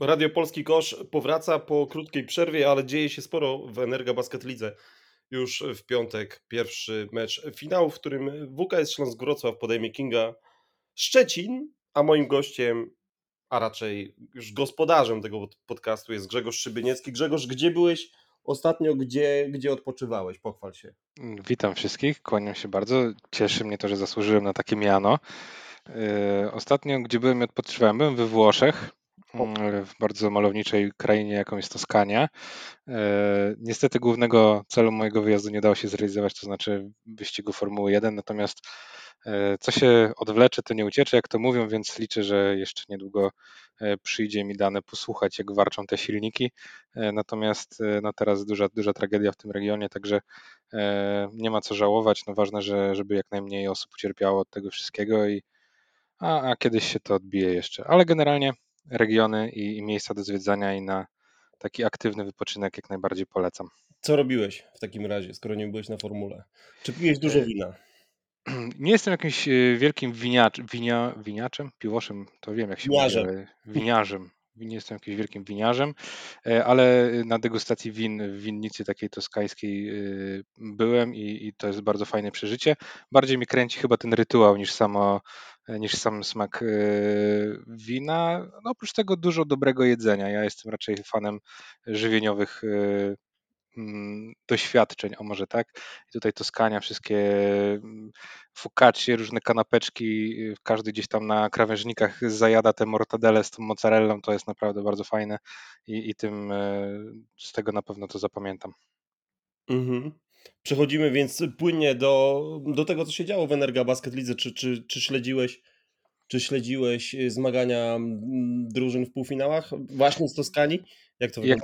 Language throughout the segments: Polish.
Radio Polski Kosz powraca po krótkiej przerwie, ale dzieje się sporo w Energa Basket Lidze. Już w piątek pierwszy mecz finału, w którym WKS Śląsk Wrocław podejmie Kinga Szczecin, a moim gościem, a raczej już gospodarzem tego podcastu jest Grzegorz Szybyniecki. Grzegorz, gdzie byłeś ostatnio, gdzie, gdzie odpoczywałeś? Pochwal się. Witam wszystkich, kłaniam się bardzo. Cieszy mnie to, że zasłużyłem na takie miano. Yy, ostatnio, gdzie byłem i odpoczywałem, byłem we Włoszech, w bardzo malowniczej krainie, jaką jest Toskania. Yy, niestety głównego celu mojego wyjazdu nie dało się zrealizować, to znaczy wyścigu Formuły 1, natomiast yy, co się odwlecze, to nie uciecze, jak to mówią, więc liczę, że jeszcze niedługo przyjdzie mi dane posłuchać, jak warczą te silniki. Natomiast no teraz duża, duża tragedia w tym regionie, także nie ma co żałować. No ważne, że, żeby jak najmniej osób ucierpiało od tego wszystkiego i a, a kiedyś się to odbije jeszcze. Ale generalnie regiony i, i miejsca do zwiedzania i na taki aktywny wypoczynek jak najbardziej polecam. Co robiłeś w takim razie, skoro nie byłeś na formule? Czy piłeś dużo wina? Nie jestem jakimś wielkim winiacz, winia, winiaczem, piłoszem, to wiem jak się Winiarzem. mówi, winiarzem. Nie jestem jakimś wielkim winiarzem, ale na degustacji win w winnicy takiej toskańskiej byłem i, i to jest bardzo fajne przeżycie. Bardziej mi kręci chyba ten rytuał niż samo niż sam smak wina. No oprócz tego dużo dobrego jedzenia. Ja jestem raczej fanem żywieniowych Mm, doświadczeń, o może tak. I tutaj Toskania, wszystkie mm, focaccie, różne kanapeczki, każdy gdzieś tam na krawężnikach zajada te mortadele z tą mozzarellą, to jest naprawdę bardzo fajne i, i tym e, z tego na pewno to zapamiętam. Mhm. Przechodzimy więc płynnie do, do tego, co się działo w Energa Basket Lidze. Czy, czy, czy śledziłeś czy śledziłeś y, zmagania mm, drużyn w półfinałach właśnie z Toskanii? Jak to? Jak,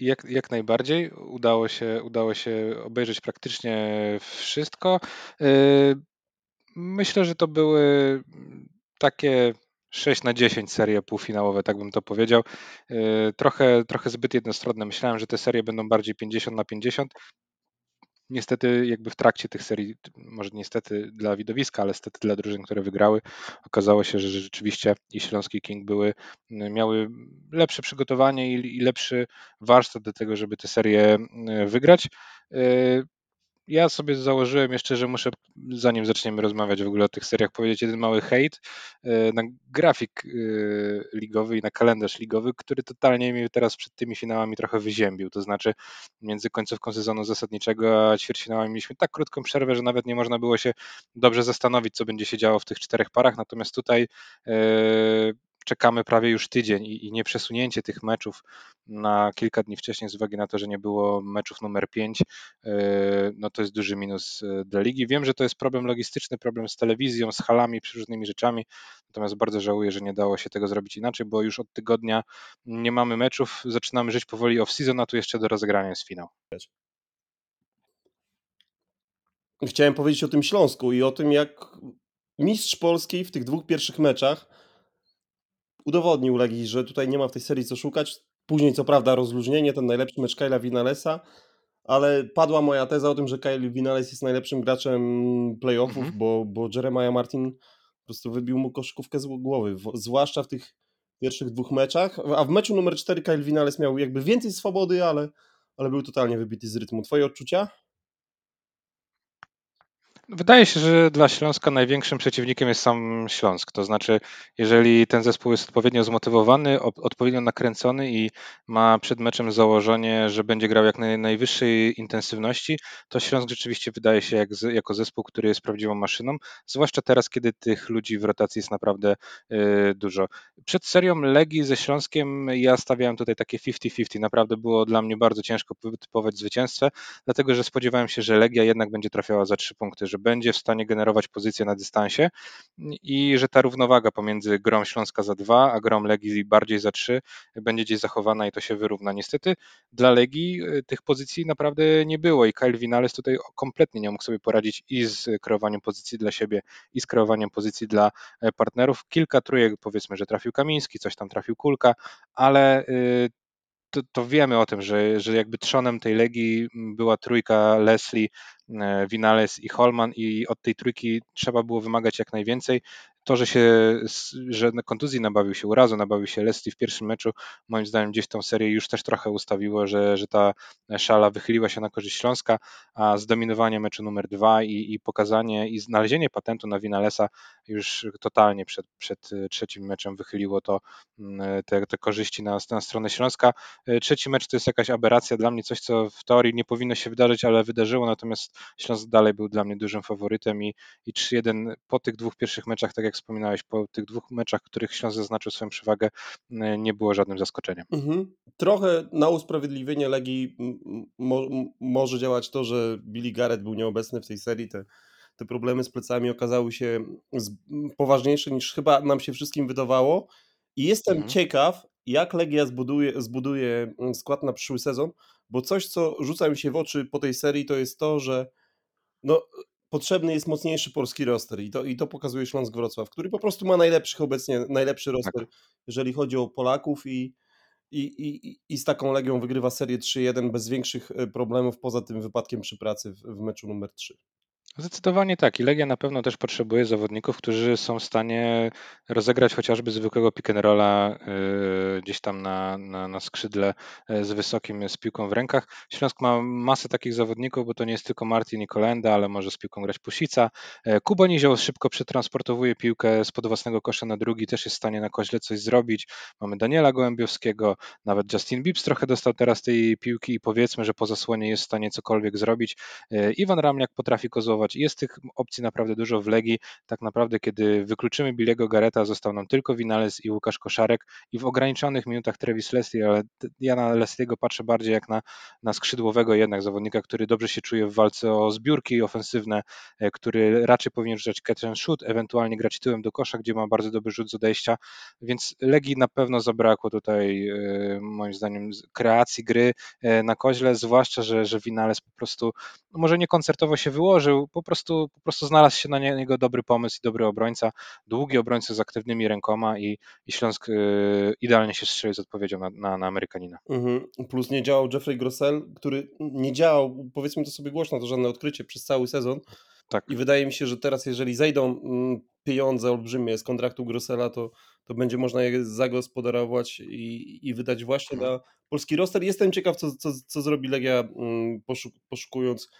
jak, jak najbardziej. Udało się, udało się obejrzeć praktycznie wszystko. Y, myślę, że to były takie 6 na 10 serie półfinałowe, tak bym to powiedział. Y, trochę, trochę zbyt jednostronne. Myślałem, że te serie będą bardziej 50 na 50. Niestety jakby w trakcie tych serii, może niestety dla widowiska, ale niestety dla drużyn, które wygrały, okazało się, że rzeczywiście i Śląski King były, miały lepsze przygotowanie i, i lepszy warsztat do tego, żeby te serie wygrać. Ja sobie założyłem jeszcze, że muszę, zanim zaczniemy rozmawiać w ogóle o tych seriach, powiedzieć jeden mały hejt e, na grafik e, ligowy i na kalendarz ligowy, który totalnie mnie teraz przed tymi finałami trochę wyziębił. To znaczy między końcówką sezonu zasadniczego a ćwierćfinałami mieliśmy tak krótką przerwę, że nawet nie można było się dobrze zastanowić, co będzie się działo w tych czterech parach. Natomiast tutaj e, czekamy prawie już tydzień i, i nieprzesunięcie tych meczów na kilka dni wcześniej z uwagi na to, że nie było meczów numer 5, e, no to jest duży minus e, dla ligi. Wiem, że to jest problem logistyczny, problem z telewizją, z halami, różnymi rzeczami, natomiast bardzo żałuję, że nie dało się tego zrobić inaczej, bo już od tygodnia nie mamy meczów, zaczynamy żyć powoli off-season, a tu jeszcze do rozegrania jest finał. Chciałem powiedzieć o tym Śląsku i o tym, jak mistrz Polski w tych dwóch pierwszych meczach udowodnił Legii, że tutaj nie ma w tej serii co szukać. Później co prawda rozluźnienie, ten najlepszy mecz Kyla Vinalesa, ale padła moja teza o tym, że Kyle Vinales jest najlepszym graczem playoffów, mhm. bo, bo Jeremiah Martin po prostu wybił mu koszykówkę z głowy, zwłaszcza w tych pierwszych dwóch meczach, a w meczu numer 4 Kyle Vinales miał jakby więcej swobody, ale, ale był totalnie wybity z rytmu. Twoje odczucia? Wydaje się, że dla Śląska największym przeciwnikiem jest sam Śląsk. To znaczy, jeżeli ten zespół jest odpowiednio zmotywowany, odpowiednio nakręcony i ma przed meczem założenie, że będzie grał jak naj, najwyższej intensywności, to Śląsk rzeczywiście wydaje się jak, jako zespół, który jest prawdziwą maszyną, zwłaszcza teraz, kiedy tych ludzi w rotacji jest naprawdę y, dużo. Przed serią Legii ze Śląskiem ja stawiałem tutaj takie 50-50. Naprawdę było dla mnie bardzo ciężko wytypować zwycięstwo, dlatego że spodziewałem się, że Legia jednak będzie trafiała za trzy punkty, że będzie w stanie generować pozycję na dystansie i że ta równowaga pomiędzy grą Śląska za dwa, a grą Legii bardziej za trzy będzie gdzieś zachowana i to się wyrówna. Niestety dla Legii y, tych pozycji naprawdę nie było i Kyle Vinales tutaj kompletnie nie mógł sobie poradzić i z kreowaniem pozycji dla siebie i z kreowaniem pozycji dla e, partnerów. Kilka trójek powiedzmy, że trafił Kamiński, coś tam trafił Kulka, ale y, to, to, wiemy o tym, że, że jakby trzonem tej Legii była trójka Leslie, Vinales i Holman i od tej trójki trzeba było wymagać jak najwięcej. To, że się, że kontuzji nabawił się, urazu nabawił się Leslie w pierwszym meczu, moim zdaniem gdzieś tą serię już też trochę ustawiło, że, że ta szala wychyliła się na korzyść Śląska, a zdominowanie meczu numer dwa i, i pokazanie i znalezienie patentu na Winalesa już totalnie przed, przed trzecim meczem wychyliło to mm, te, te korzyści na, na stronę Śląska. Trzeci mecz to jest jakaś aberracja dla mnie, coś co w teorii nie powinno się wydarzyć, ale wydarzyło, natomiast Śląsk dalej był dla mnie dużym faworytem i, i 3-1 po tych dwóch pierwszych meczach, tak jak wspominałeś, po tych dwóch meczach, których Śląsk zaznaczył swoją przewagę, nie było żadnym zaskoczeniem. Mhm. Trochę na usprawiedliwienie Legii mo może działać to, że Billy Garrett był nieobecny w tej serii. Te, te problemy z plecami okazały się poważniejsze niż chyba nam się wszystkim wydawało. I jestem mhm. ciekaw, jak Legia zbuduje, zbuduje skład na przyszły sezon, bo coś, co rzuca mi się w oczy po tej serii, to jest to, że no, potrzebny jest mocniejszy polski roster i to, i to pokazuje Śląsk Wrocław, który po prostu ma najlepszych obecnie, najlepszy roster, tak. jeżeli chodzi o Polaków i, i, i, i z taką Legią wygrywa serię 3-1 bez większych e, problemów, poza tym wypadkiem przy pracy w, w meczu numer 3. Zdecydowanie tak. I Legia na pewno też potrzebuje zawodników, którzy są w stanie rozegrać chociażby zwykłego pick and rolla yy, gdzieś tam na, na, na skrzydle yy, z wysokim, z piłką w rękach. Śląsk ma masę takich zawodników, bo to nie jest tylko Martin i Kolenda, ale może z piłką grać Pusica. Yy, Kuba Nizioł szybko przetransportowuje piłkę spod własnego kosza na drugi, też jest w stanie na koźle coś zrobić. Mamy Daniela Gołębiowskiego, nawet Justin Bibbs trochę dostał teraz tej piłki i powiedzmy, że po zasłonie jest w stanie cokolwiek zrobić. Iwan Ramniak potrafi jest tych opcji naprawdę dużo w Legii. Tak naprawdę, kiedy wykluczymy Bilego Gareta, został nam tylko Winales i Łukasz Koszarek. I w ograniczonych minutach Travis Leslie, ale ja na Leslie'ego patrzę bardziej jak na, na skrzydłowego jednak zawodnika, który dobrze się czuje w walce o zbiórki ofensywne, e, który raczej powinien rzucać catch and shoot, ewentualnie grać tyłem do kosza, gdzie ma bardzo dobry rzut z odejścia, więc Legii na pewno zabrakło tutaj e, moim zdaniem kreacji gry e, na koźle, zwłaszcza, że, że Winales po prostu no może nie koncertowo się wyłożył, po prostu, po prostu znalazł się na niego dobry pomysł i dobry obrońca, długi obrońca z aktywnymi rękoma i, i Śląsk y, idealnie się strzelił z odpowiedzią na, na, na Amerykanina. Mhm. Plus nie działał Jeffrey Grossell, który nie działał, powiedzmy to sobie głośno, to żadne odkrycie przez cały sezon. Tak. I wydaje mi się, że teraz jeżeli zejdą mm, pieniądze olbrzymie z kontraktu Grossela, to, to będzie można je zagospodarować i, i wydać właśnie mhm. na polski roster. Jestem ciekaw, co, co, co zrobi Legia mm, poszuk poszukując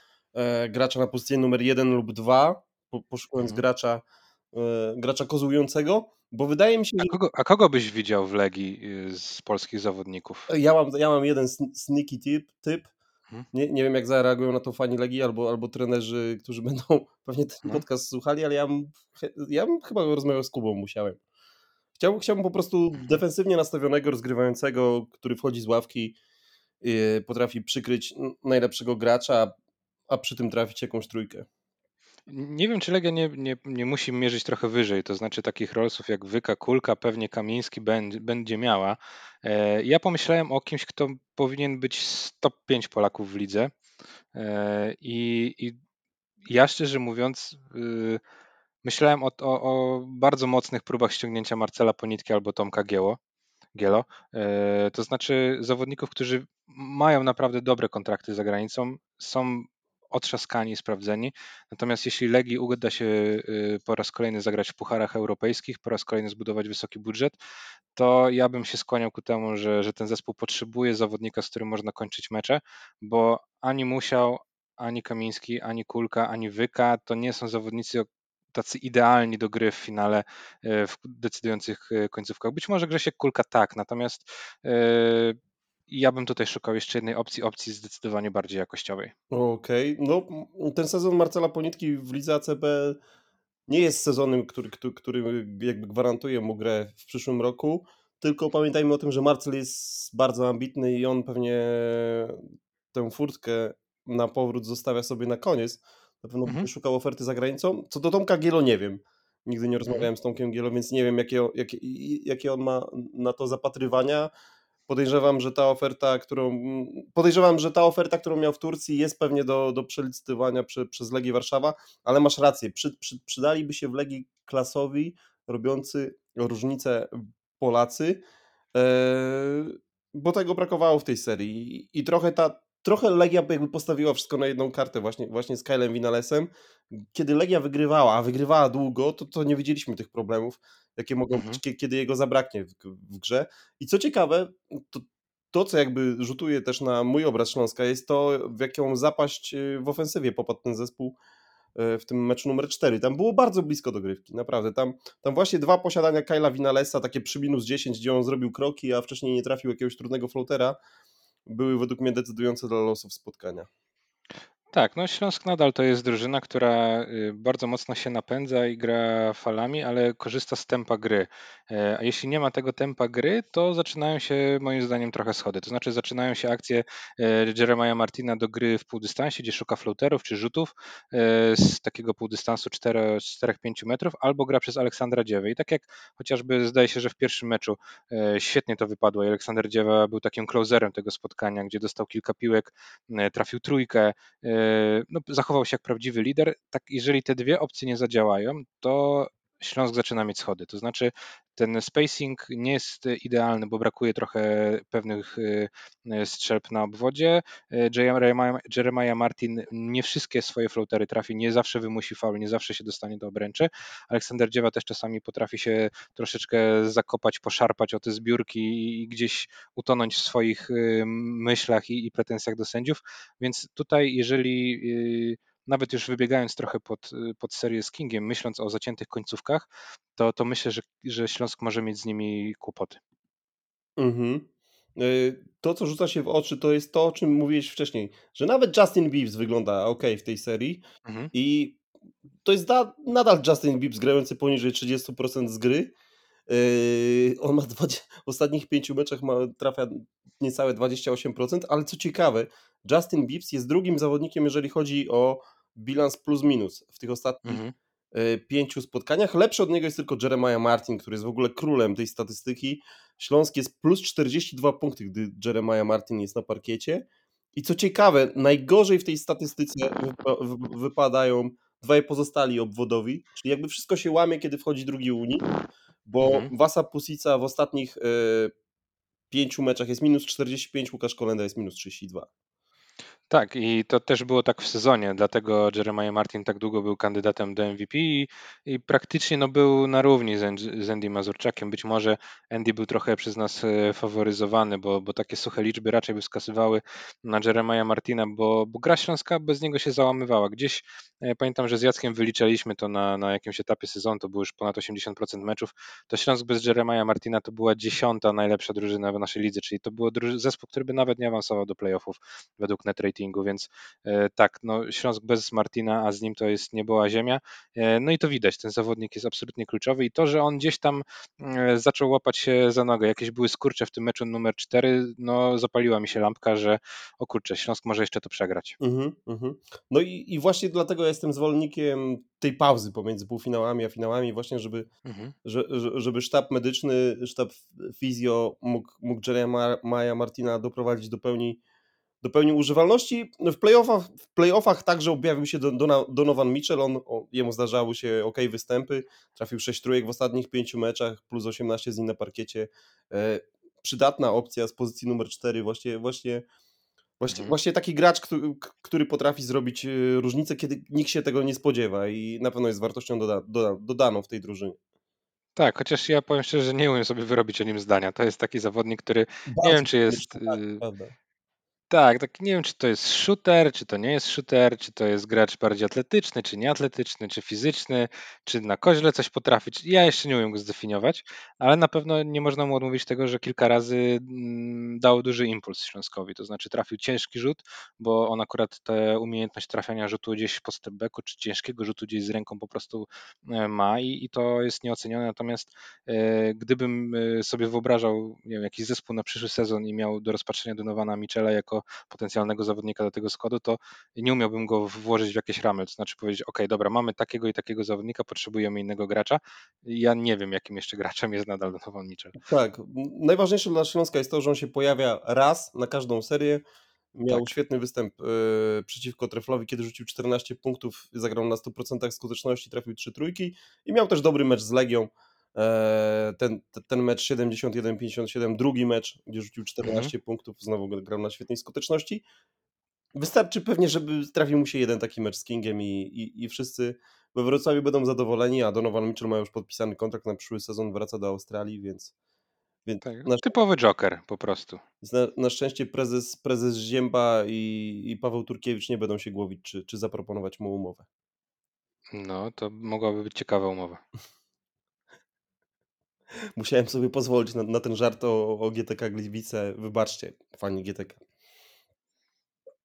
gracza na pozycję numer 1 lub 2, poszukując mhm. gracza, e, gracza kozującego, bo wydaje mi się, a kogo, a kogo byś widział w Legii y, z polskich zawodników? Ja mam, ja mam jeden sneaky typ, typ. Hmm. Nie, nie wiem jak zareagują na to fani Legii albo, albo trenerzy, którzy będą pewnie ten hmm. podcast słuchali, ale ja bym, ja bym chyba rozmawiał z Kubą, musiałem. Chciałbym, chciałbym po prostu mhm. defensywnie nastawionego, rozgrywającego, który wchodzi z ławki, yy, potrafi przykryć najlepszego gracza, a przy tym trafić jakąś trójkę. Nie wiem, czy Legia nie, nie, nie musi mierzyć trochę wyżej, to znaczy takich rolsów jak Wyka, Kulka, pewnie Kamiński będzie, będzie miała. E, ja pomyślałem o kimś, kto powinien być top 5 Polaków w lidze e, i, i ja szczerze mówiąc y, myślałem o, o, o bardzo mocnych próbach ściągnięcia Marcela Ponitki albo Tomka Gieło. Gielo. E, to znaczy zawodników, którzy mają naprawdę dobre kontrakty za granicą, są otrzaskani, sprawdzeni. Natomiast jeśli Legii uda się y, po raz kolejny zagrać w pucharach europejskich, po raz kolejny zbudować wysoki budżet, to ja bym się skłaniał ku temu, że, że ten zespół potrzebuje zawodnika, z którym można kończyć mecze, bo ani Musiał, ani Kamiński, ani Kulka, ani Wyka to nie są zawodnicy tacy idealni do gry w finale y, w decydujących y, końcówkach. Być może Grzesiek Kulka tak, natomiast ja bym tutaj szukał jeszcze jednej opcji, opcji zdecydowanie bardziej jakościowej. Okej, okay. no ten sezon Marcela Ponitki w lidze ACB nie jest sezonem, który, który, który jakby gwarantuje mu grę w przyszłym roku, tylko pamiętajmy o tym, że Marcel jest bardzo ambitny i on pewnie tę furtkę na powrót zostawia sobie na koniec. Na pewno mhm. szukał oferty za granicą. Co do Tomka Gielo nie wiem. Nigdy nie rozmawiałem mhm. z Tomkiem Gielo, więc nie wiem, jakie, jakie, jakie on ma na to zapatrywania. Podejrzewam, że ta oferta, którą podejrzewam, że ta oferta, którą miał w Turcji jest pewnie do, do przelicytowania przy, przez Legię Warszawa, ale masz rację, przy, przy, przydaliby się w Legii klasowi robiący różnicę Polacy, yy, bo tego brakowało w tej serii. I trochę ta, trochę Legia jakby postawiła wszystko na jedną kartę właśnie, właśnie z Kylem Vinalesem. Kiedy Legia wygrywała, a wygrywała długo, to, to nie widzieliśmy tych problemów, jakie mogą Mhm. być, kiedy jego zabraknie w, w grze. I co ciekawe, to, to, co jakby rzutuje też na mój obraz Śląska, jest to, w jaką zapaść y, w ofensywie popadł ten zespół y, w tym meczu numer 4. Tam było bardzo blisko dogrywki, naprawdę. Tam, tam właśnie dwa posiadania Kyla Vinalesa, takie przy minus 10, gdzie on zrobił kroki, a wcześniej nie trafił jakiegoś trudnego floatera, były według mnie decydujące dla losów spotkania. Tak, no Śląsk nadal to jest drużyna, która y, bardzo mocno się napędza i gra falami, ale korzysta z tempa gry. E, a jeśli nie ma tego tempa gry, to zaczynają się moim zdaniem trochę schody. To znaczy zaczynają się akcje e, Jeremiah Martina do gry w półdystansie, gdzie szuka floaterów czy rzutów e, z takiego półdystansu 4-5 metrów, albo gra przez Aleksandra Dziewę. I tak jak chociażby zdaje się, że w pierwszym meczu świetnie to wypadło i Aleksander Dziewa był takim closerem tego spotkania, gdzie dostał kilka piłek, trafił trójkę, no, zachował się jak prawdziwy lider. Tak, jeżeli te dwie opcje nie zadziałają, to Śląsk zaczyna mieć schody. To znaczy, ten spacing nie jest idealny, bo brakuje trochę pewnych y, y, strzelb na obwodzie. Y, Jeremiah Martin nie wszystkie swoje floatery trafi, nie zawsze wymusi faul, nie zawsze się dostanie do obręczy. Aleksander Dziewa też czasami potrafi się troszeczkę zakopać, poszarpać o te zbiórki i gdzieś utonąć w swoich myślach i, i pretensjach do sędziów. Więc tutaj, jeżeli nawet już wybiegając trochę pod, pod serię z Kingiem, myśląc o zaciętych końcówkach, to, to myślę, że, że Śląsk może mieć z nimi kłopoty. Mhm. Y, to, co rzuca się w oczy, to jest to, o czym mówiłeś wcześniej, że nawet Justin Bieber wygląda ok w tej serii mhm. i to jest da, nadal Justin Bieber grający poniżej 30% z gry. Yy, on ma 20, w ostatnich pięciu meczach ma, trafia niecałe 28%, ale co ciekawe, Justin Bieber jest drugim zawodnikiem, jeżeli chodzi o bilans plus minus w tych ostatnich mhm. Y, pięciu spotkaniach. Lepszy od niego jest tylko Jeremiah Martin, który jest w ogóle królem tej statystyki. Śląsk jest plus 42 punkty, gdy Jeremiah Martin jest na parkiecie. I co ciekawe, najgorzej w tej statystyce wypadają dwaj pozostali obwodowi, czyli jakby wszystko się łamie, kiedy wchodzi drugi Unii, bo mhm. Wasa Pusica w ostatnich y, pięciu meczach jest minus 45, Łukasz Kolenda jest minus 32. Tak, i to też było tak w sezonie, dlatego Jeremiah Martin tak długo był kandydatem do MVP i, i praktycznie no, był na równi z, z Andy Mazurczakiem. Być może Andy był trochę przez nas e, faworyzowany, bo, bo takie suche liczby raczej by wskazywały na Jeremiah Martina, bo, bo gra Śląska bez niego się załamywała. Gdzieś e, pamiętam, że z Jackiem wyliczaliśmy to na, na jakimś etapie sezonu, to było już ponad 80% meczów, to Śląsk bez Jeremiah Martina to była dziesiąta najlepsza drużyna w naszej lidze, czyli to był zespół, który by nawet nie awansował do playoffów według netrate ratingu, więc e, tak, no Śląsk bez Martina, a z nim to jest niebo a ziemia. E, no i to widać, ten zawodnik jest absolutnie kluczowy i to, że on gdzieś tam e, zaczął łapać się za nogę, jakieś były skurcze w tym meczu numer 4, no zapaliła mi się lampka, że o kurczę, Śląsk może jeszcze to przegrać. Mhm, mhm. No i, i właśnie dlatego jestem zwolennikiem tej pauzy pomiędzy półfinałami a finałami, właśnie żeby, mhm. że, żeby sztab medyczny, sztab fizjo mógł, mógł Jeremiah Martina doprowadzić do pełni do pełni używalności. W playoffach, w playoffach także objawił się Donovan Mitchell, on, jemu zdarzały się ok występy, trafił 6 trójek w ostatnich 5 meczach, plus 18 z nim na parkiecie. E, przydatna opcja z pozycji numer 4, właśnie, właśnie, właśnie, mhm. właśnie taki gracz, który, który, potrafi zrobić e, różnicę, kiedy nikt się tego nie spodziewa i na pewno jest wartością doda, doda, dodaną w tej drużynie. Tak, chociaż ja powiem szczerze, że nie umiem sobie wyrobić o nim zdania. To jest taki zawodnik, który Bardzo nie wiem, czy jest. Tak, tak nie wiem, czy to jest shooter, czy to nie jest shooter, czy to jest gracz bardziej atletyczny, czy nieatletyczny, czy fizyczny, czy na koźle coś potrafi. Ja jeszcze nie umiem go zdefiniować, ale na pewno nie można mu odmówić tego, że kilka razy mm, dał duży impuls Śląskowi, to znaczy trafił ciężki rzut, bo on akurat tę umiejętność trafiania rzutu gdzieś po stepbacku, czy ciężkiego rzutu gdzieś z ręką po prostu e, ma i, i to jest nieocenione, natomiast e, gdybym e, sobie wyobrażał nie wiem, jakiś zespół na przyszły sezon i miał do rozpatrzenia Donowana Michela jako potencjalnego zawodnika do tego składu, to nie umiałbym go włożyć w jakieś ramy, to znaczy powiedzieć, ok, dobra, mamy takiego i takiego zawodnika, potrzebujemy innego gracza. Ja nie wiem, jakim jeszcze graczem jest nadal Donovan Mitchell. Tak, najważniejsze dla Śląska jest to, że on się pojawia raz na każdą serię, Miał tak. świetny występ y, przeciwko Treflowi, kiedy rzucił 14 punktów, zagrał na 100% skuteczności, trafił 3 trójki i miał też dobry mecz z Legią. E, ten, ten mecz 71-57, drugi mecz, gdzie rzucił 14 mhm. punktów, znowu grał na świetnej skuteczności. Wystarczy pewnie, żeby trafił mu się jeden taki mecz z Kingiem i, i, i wszyscy we Wrocławiu będą zadowoleni, a Donovan Mitchell ma już podpisany kontrakt na przyszły sezon, wraca do Australii, więc... więc Tak, na, typowy Joker po prostu. na, na szczęście prezes, prezes Zięba i, i Paweł Turkiewicz nie będą się głowić, czy, czy zaproponować mu umowę. No, to mogłaby być ciekawa umowa. Musiałem sobie pozwolić na, na ten żart o, o GTK Gliwice. Wybaczcie, fani GTK.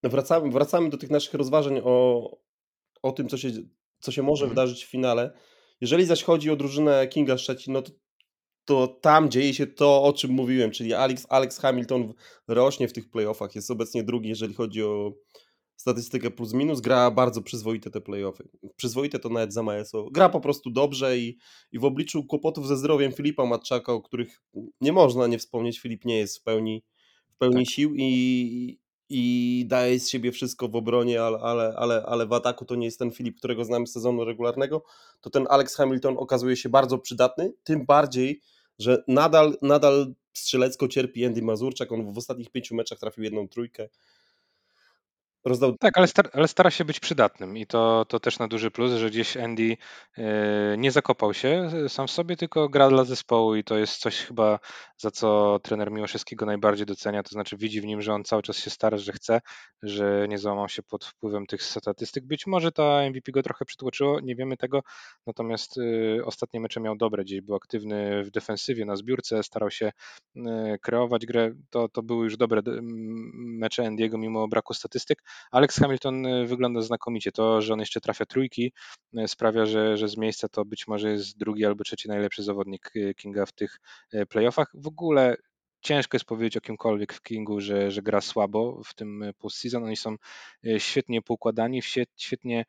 Wracamy, wracamy do tych naszych rozważań o, o tym, co się, co się może Mhm. wydarzyć w finale. Jeżeli zaś chodzi o drużynę Kinga Szczecin, no to, to tam dzieje się to, o czym mówiłem, czyli Alex, Alex Hamilton rośnie w tych playoffach. Jest obecnie drugi, jeżeli chodzi o statystykę plus minus. Gra bardzo przyzwoite te playoffy. Przyzwoite to nawet za Maeso. Gra po prostu dobrze i, i w obliczu kłopotów ze zdrowiem Filipa Matczaka, o których nie można nie wspomnieć, Filip nie jest w pełni, w pełni Tak. sił i, i daje z siebie wszystko w obronie, ale, ale, ale, ale w ataku to nie jest ten Filip, którego znamy z sezonu regularnego, to ten Alex Hamilton okazuje się bardzo przydatny, tym bardziej, że nadal, nadal strzelecko cierpi Andy Mazurczak, on w ostatnich pięciu meczach trafił jedną trójkę, rozdał Tak, ale, star, ale stara się być przydatnym i to, to też na duży plus, że gdzieś Andy e, nie zakopał się sam w sobie, tylko gra dla zespołu i to jest coś chyba, za co trener Miłoszewskiego najbardziej docenia, to znaczy widzi w nim, że on cały czas się stara, że chce, że nie załamał się pod wpływem tych statystyk. Być może ta MVP go trochę przytłoczyło, nie wiemy tego, natomiast e, ostatnie mecze miał dobre, gdzieś był aktywny w defensywie, na zbiórce, starał się e, kreować grę, to, to były już dobre mecze Andy'ego mimo braku statystyk. Alex Hamilton y, wygląda znakomicie. To, że on jeszcze trafia trójki, y, sprawia, że, że z miejsca to być może jest drugi albo trzeci najlepszy zawodnik y, Kinga w tych playoffach. W ogóle ciężko jest powiedzieć o kimkolwiek w Kingu, że, że gra słabo w tym postseason. Oni są świetnie poukładani, świetnie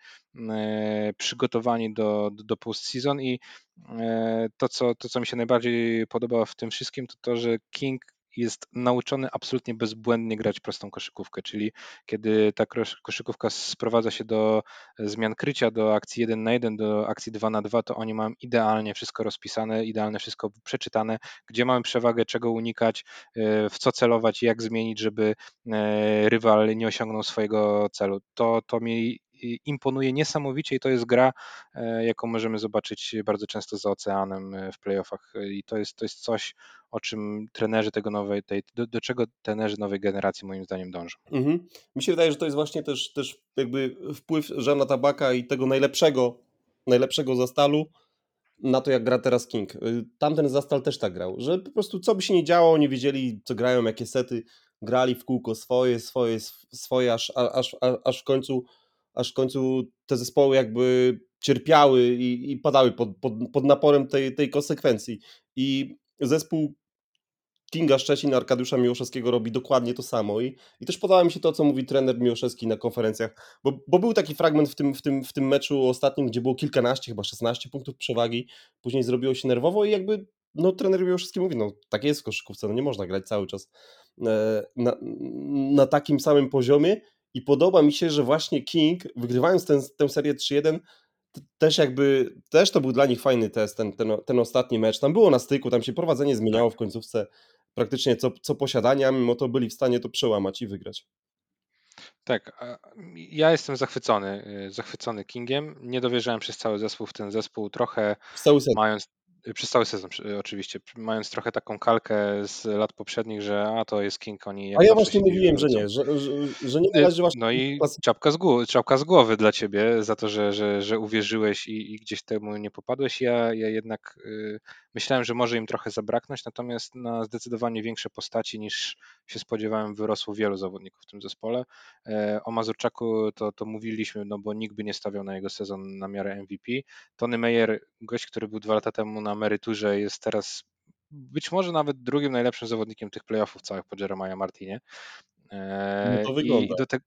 przygotowani do, do, postseason i to co, to, co mi się najbardziej podoba w tym wszystkim, to to, że King jest nauczony absolutnie bezbłędnie grać prostą koszykówkę, czyli kiedy ta koszykówka sprowadza się do zmian krycia, do akcji 1 na 1, do akcji 2 na 2, to oni mają idealnie wszystko rozpisane, idealnie wszystko przeczytane, gdzie mamy przewagę, czego unikać, e, w co celować, jak zmienić, żeby e, rywal nie osiągnął swojego celu. To, to mi imponuje niesamowicie i to jest gra, e, jaką możemy zobaczyć bardzo często za oceanem w playoffach i to jest, to jest coś, o czym trenerzy tego nowej, tej, do, do czego trenerzy nowej generacji moim zdaniem dążą. Mhm. Mi się wydaje, że to jest właśnie też, też jakby wpływ Żana Tabaka i tego najlepszego, najlepszego zastalu na to, jak gra teraz King. Tamten zastal też tak grał, że po prostu co by się nie działo, oni wiedzieli, co grają, jakie sety, grali w kółko swoje, swoje, swoje, aż, aż, aż, w, końcu, aż w końcu te zespoły jakby cierpiały i, i padały pod, pod, pod naporem tej, tej konsekwencji. I zespół Kinga Szczecin Arkadiusza Miłoszewskiego robi dokładnie to samo. I, i też podoba mi się to, co mówi trener Miłoszewski na konferencjach, bo, bo był taki fragment w tym, w, tym, w tym meczu ostatnim, gdzie było kilkanaście, chyba 16 punktów przewagi, później zrobiło się nerwowo i jakby no, trener Miłoszewski mówi, no tak jest w koszykówce, no nie można grać cały czas e, na, na takim samym poziomie i podoba mi się, że właśnie King, wygrywając ten, tę serię 3-1, też jakby, też to był dla nich fajny test, ten, ten, ten ostatni mecz. Tam było na styku, tam się prowadzenie zmieniało w końcówce praktycznie co, co posiadania, mimo to byli w stanie to przełamać i wygrać. Tak, ja jestem zachwycony, y, zachwycony Kingiem. Nie dowierzałem przez cały zespół w ten zespół, trochę mając przez cały sezon oczywiście, mając trochę taką kalkę z lat poprzednich, że a to jest King, oni A ja właśnie mówiłem, że nie, że, że, że nie należy właśnie... No i czapka z, głowy, czapka z głowy dla ciebie za to, że, że, że uwierzyłeś i, i gdzieś temu nie popadłeś. Ja, ja jednak y, myślałem, że może im trochę zabraknąć, natomiast na zdecydowanie większe postaci niż się spodziewałem wyrosło wielu zawodników w tym zespole. E, o Mazurczaku to, to mówiliśmy, no bo nikt by nie stawiał na jego sezon na miarę MVP. Tony Meyer, gość, który był dwa lata temu na emeryturze, jest teraz być może nawet drugim najlepszym zawodnikiem tych playoffów całych po Jeremiah Martinie. No to wygląda. I, do te,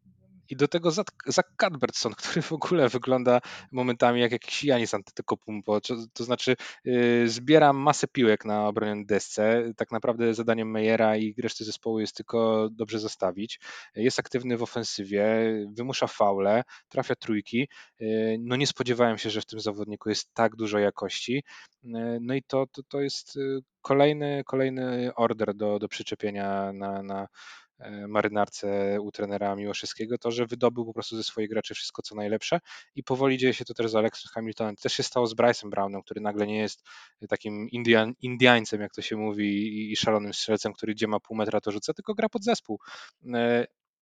i do tego Zach Cuthbertson, który w ogóle wygląda momentami jak jakiś Janis Antetokounmpo, to, to znaczy yy, zbiera masę piłek na obronionej desce, tak naprawdę zadaniem Meyera i reszty zespołu jest tylko dobrze zostawić, jest aktywny w ofensywie, wymusza faule, trafia trójki, yy, no nie spodziewałem się, że w tym zawodniku jest tak dużo jakości, yy, no i to, to, to jest kolejny, kolejny order do, do przyczepienia na, na marynarce u trenera Miłoszewskiego, to, że wydobył po prostu ze swoich graczy wszystko co najlepsze i powoli dzieje się to też z Alexem Hamiltonem. Też się stało z Bryce'em Brownem, który nagle nie jest takim Indian, Indiańcem, jak to się mówi, i szalonym strzelcem, który gdzie ma pół metra to rzuca, tylko gra pod zespół.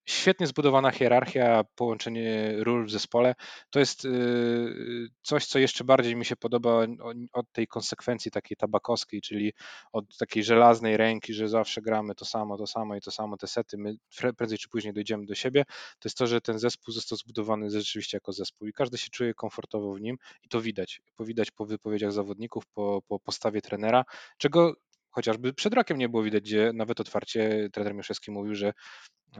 Świetnie zbudowana hierarchia, połączenie ról w zespole. To jest y, coś, co jeszcze bardziej mi się podoba od tej konsekwencji takiej tabakowskiej, czyli od takiej żelaznej ręki, że zawsze gramy to samo, to samo i to samo, te sety, my prędzej czy później dojdziemy do siebie. To jest to, że ten zespół został zbudowany rzeczywiście jako zespół i każdy się czuje komfortowo w nim i to widać. To widać po wypowiedziach zawodników, po, po postawie trenera, czego chociażby przed rokiem nie było widać, gdzie nawet otwarcie trener Mieszewski mówił, że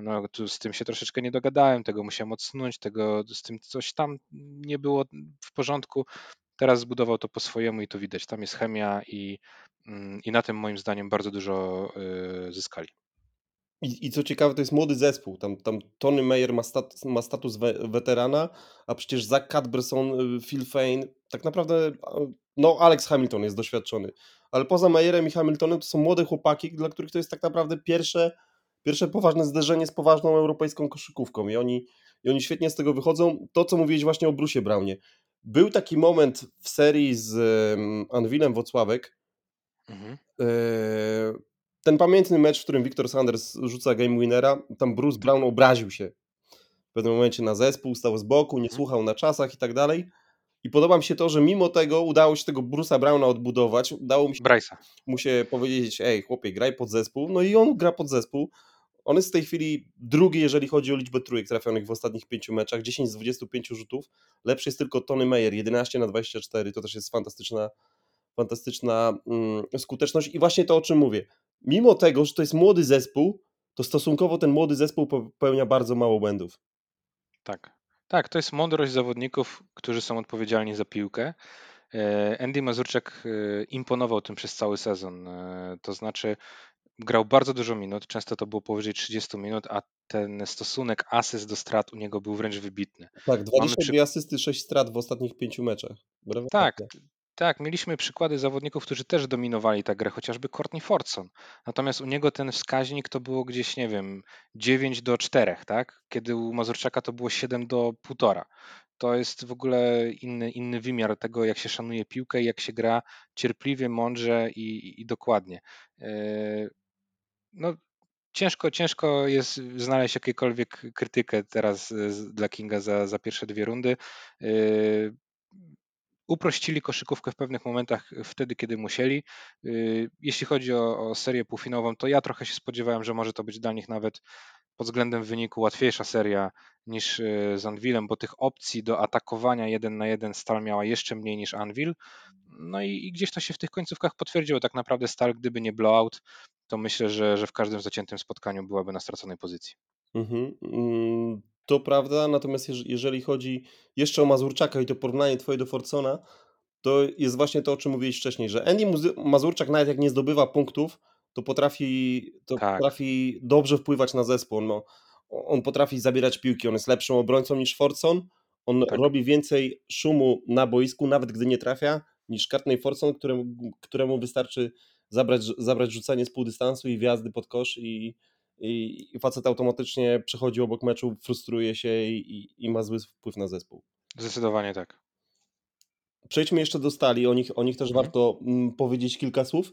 no, z tym się troszeczkę nie dogadałem, tego musiałem odsunąć, tego z tym coś tam nie było w porządku. Teraz zbudował to po swojemu i to widać. Tam jest chemia i, mm, i na tym moim zdaniem bardzo dużo y, zyskali. I, I co ciekawe, to jest młody zespół. Tam, tam Tony Meyer ma, stat, ma status we, weterana, a przecież Zach Cadberson, y, Phil Fane, tak naprawdę, no Alex Hamilton jest doświadczony. Ale poza Meyerem i Hamiltonem to są młode chłopaki, dla których to jest tak naprawdę pierwsze pierwsze poważne zderzenie z poważną europejską koszykówką i oni, i oni świetnie z tego wychodzą. To, co mówiłeś właśnie o Brusie Brownie. Był taki moment w serii z um, Anwilem Wocławek, mhm. e, ten pamiętny mecz, w którym Victor Sanders rzuca game winnera, tam Bruce Brown obraził się w pewnym momencie na zespół, stał z boku, nie mhm. słuchał na czasach i tak dalej. I podoba mi się to, że mimo tego udało się tego Bruce'a Browna odbudować, udało mi się, mu się powiedzieć, ej chłopie, graj pod zespół, no i on gra pod zespół, on jest w tej chwili drugi, jeżeli chodzi o liczbę trójek trafionych w ostatnich pięciu meczach, 10 z 25 rzutów. Lepszy jest tylko Tony Meyer, 11 na 24, to też jest fantastyczna, fantastyczna mm, skuteczność. I właśnie to, o czym mówię. Mimo tego, że to jest młody zespół, to stosunkowo ten młody zespół popełnia bardzo mało błędów. Tak. Tak, to jest mądrość zawodników, którzy są odpowiedzialni za piłkę. E, Andy Mazurczak e, imponował tym przez cały sezon. E, to znaczy, grał bardzo dużo minut, często to było powyżej 30 minut, a ten stosunek asyst do strat u niego był wręcz wybitny. Tak, 22 przy... asysty, 6 strat w ostatnich 5 meczach. Brawo tak, tak, mieliśmy przykłady zawodników, którzy też dominowali tę grę, chociażby Courtney Fordson. Natomiast u niego ten wskaźnik to było gdzieś, nie wiem, 9 do 4, tak? Kiedy u Mazurczaka to było 7 do 1,5. To jest w ogóle inny, inny wymiar tego, jak się szanuje piłkę jak się gra cierpliwie, mądrze i, i dokładnie. Yy, no, ciężko, ciężko jest znaleźć jakiekolwiek krytykę teraz dla Kinga za, za pierwsze dwie rundy. Uprościli koszykówkę w pewnych momentach wtedy, kiedy musieli. Yy, jeśli chodzi o, o serię półfinałową, to ja trochę się spodziewałem, że może to być dla nich nawet pod względem wyniku łatwiejsza seria niż yy, z Anvilem, bo tych opcji do atakowania jeden na jeden Stal miała jeszcze mniej niż Anvil. No i, i, gdzieś to się w tych końcówkach potwierdziło. Tak naprawdę Stal, gdyby nie blowout, to myślę, że, że w każdym zaciętym spotkaniu byłaby na straconej pozycji. Mhm. To prawda, natomiast jeżeli chodzi jeszcze o Mazurczaka i to porównanie twoje do Forcona, to jest właśnie to, o czym mówiłeś wcześniej, że Andy Mazurczak nawet jak nie zdobywa punktów, to potrafi, to tak. potrafi dobrze wpływać na zespół. No, on potrafi zabierać piłki, on jest lepszym obrońcą niż Forcon, on tak. robi więcej szumu na boisku, nawet gdy nie trafia, niż Courtney Forcon, któremu, któremu wystarczy zabrać, zabrać rzucanie z pół dystansu i wjazdy pod kosz i, i, i facet automatycznie przechodzi obok meczu, frustruje się i, i, ma zły wpływ na zespół. Zdecydowanie tak. Przejdźmy jeszcze do stali, o nich, o nich też mhm. warto mm, powiedzieć kilka słów.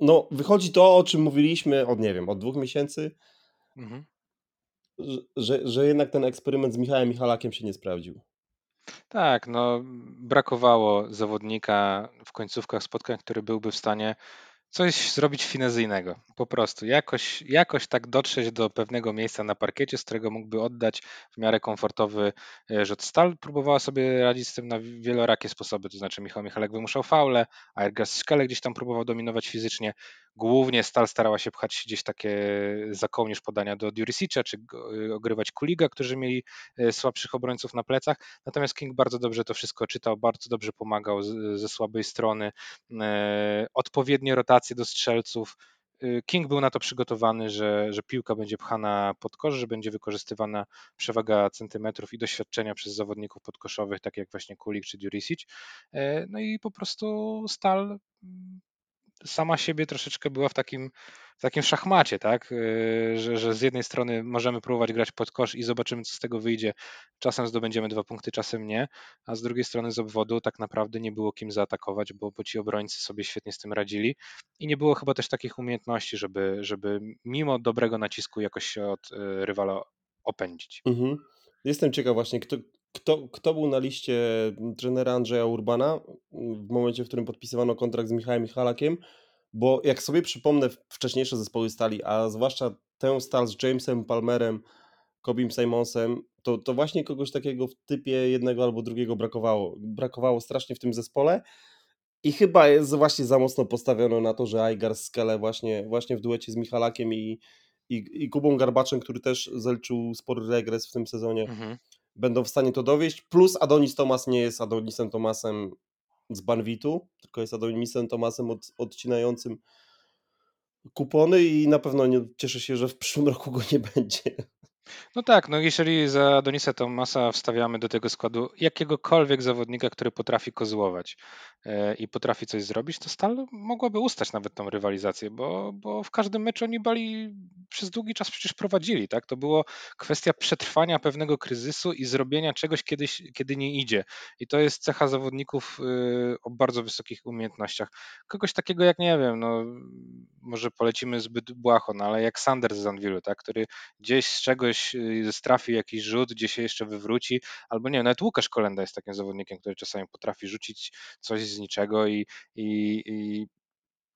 No, wychodzi to, o czym mówiliśmy od, nie wiem, od dwóch miesięcy, mhm. że, że jednak ten eksperyment z Michałem Michalakiem się nie sprawdził. Tak, no brakowało zawodnika w końcówkach spotkań, który byłby w stanie coś zrobić finezyjnego, po prostu. Jakoś, jakoś tak dotrzeć do pewnego miejsca na parkiecie, z którego mógłby oddać w miarę komfortowy e, rzut. Stal próbowała sobie radzić z tym na wielorakie sposoby, to znaczy Michał Michalek wymuszał faule, a Ergas Szkale gdzieś tam próbował dominować fizycznie. Głównie Stal starała się pchać gdzieś takie za kołnierz podania do Durisicza, czy y, ogrywać Kuliga, którzy mieli y, słabszych obrońców na plecach. Natomiast King bardzo dobrze to wszystko czytał, bardzo dobrze pomagał ze słabej strony. E, odpowiednie rotacje do strzelców. Y, King był na to przygotowany, że, że piłka będzie pchana pod kosz, że będzie wykorzystywana przewaga centymetrów i doświadczenia przez zawodników podkoszowych, tak jak właśnie Kulik czy Durisic. No i po prostu Stal sama siebie troszeczkę była w takim, w takim szachmacie, tak? Yy, że, że z jednej strony możemy próbować grać pod kosz i zobaczymy, co z tego wyjdzie. Czasem zdobędziemy dwa punkty, czasem nie, a z drugiej strony z obwodu tak naprawdę nie było kim zaatakować, bo, bo ci obrońcy sobie świetnie z tym radzili i nie było chyba też takich umiejętności, żeby, żeby mimo dobrego nacisku jakoś się od yy, rywala opędzić. Mhm. Jestem ciekaw właśnie, kto, kto, kto był na liście trenera Andrzeja Urbana w momencie, w którym podpisywano kontrakt z Michałem Michalakiem, bo jak sobie przypomnę wcześniejsze zespoły stali, a zwłaszcza tę stal z Jamesem Palmerem, Kobim Simonsem, to, to właśnie kogoś takiego w typie jednego albo drugiego brakowało. Brakowało strasznie w tym zespole i chyba jest właśnie za mocno postawiono na to, że Aigar Skele właśnie, właśnie w duecie z Michalakiem i, i, i Kubą Garbaczem, który też zaliczył spory regres w tym sezonie, mhm. Będą w stanie to dowieść. Plus Adonis Tomas nie jest Adonisem Tomasem z Banwitu, tylko jest Adonisem Tomasem od, odcinającym kupony i na pewno nie, cieszę się, że w przyszłym roku go nie będzie. No tak, no jeżeli za Donisa Tomasa wstawiamy do tego składu jakiegokolwiek zawodnika, który potrafi kozłować e, i potrafi coś zrobić, to Stal mogłaby ustać nawet tą rywalizację, bo, bo w każdym meczu oni Bali przez długi czas przecież prowadzili, tak? To było kwestia przetrwania pewnego kryzysu i zrobienia czegoś kiedyś, kiedy nie idzie. I to jest cecha zawodników y, o bardzo wysokich umiejętnościach. Kogoś takiego jak, nie wiem, no może polecimy zbyt błaho, no ale jak Sanders z Anwilu, tak? Który gdzieś z czegoś gdzieś y, strafi jakiś rzut, gdzie się jeszcze wywróci, albo nie, nawet Łukasz Kolenda jest takim zawodnikiem, który czasami potrafi rzucić coś z niczego i, i, i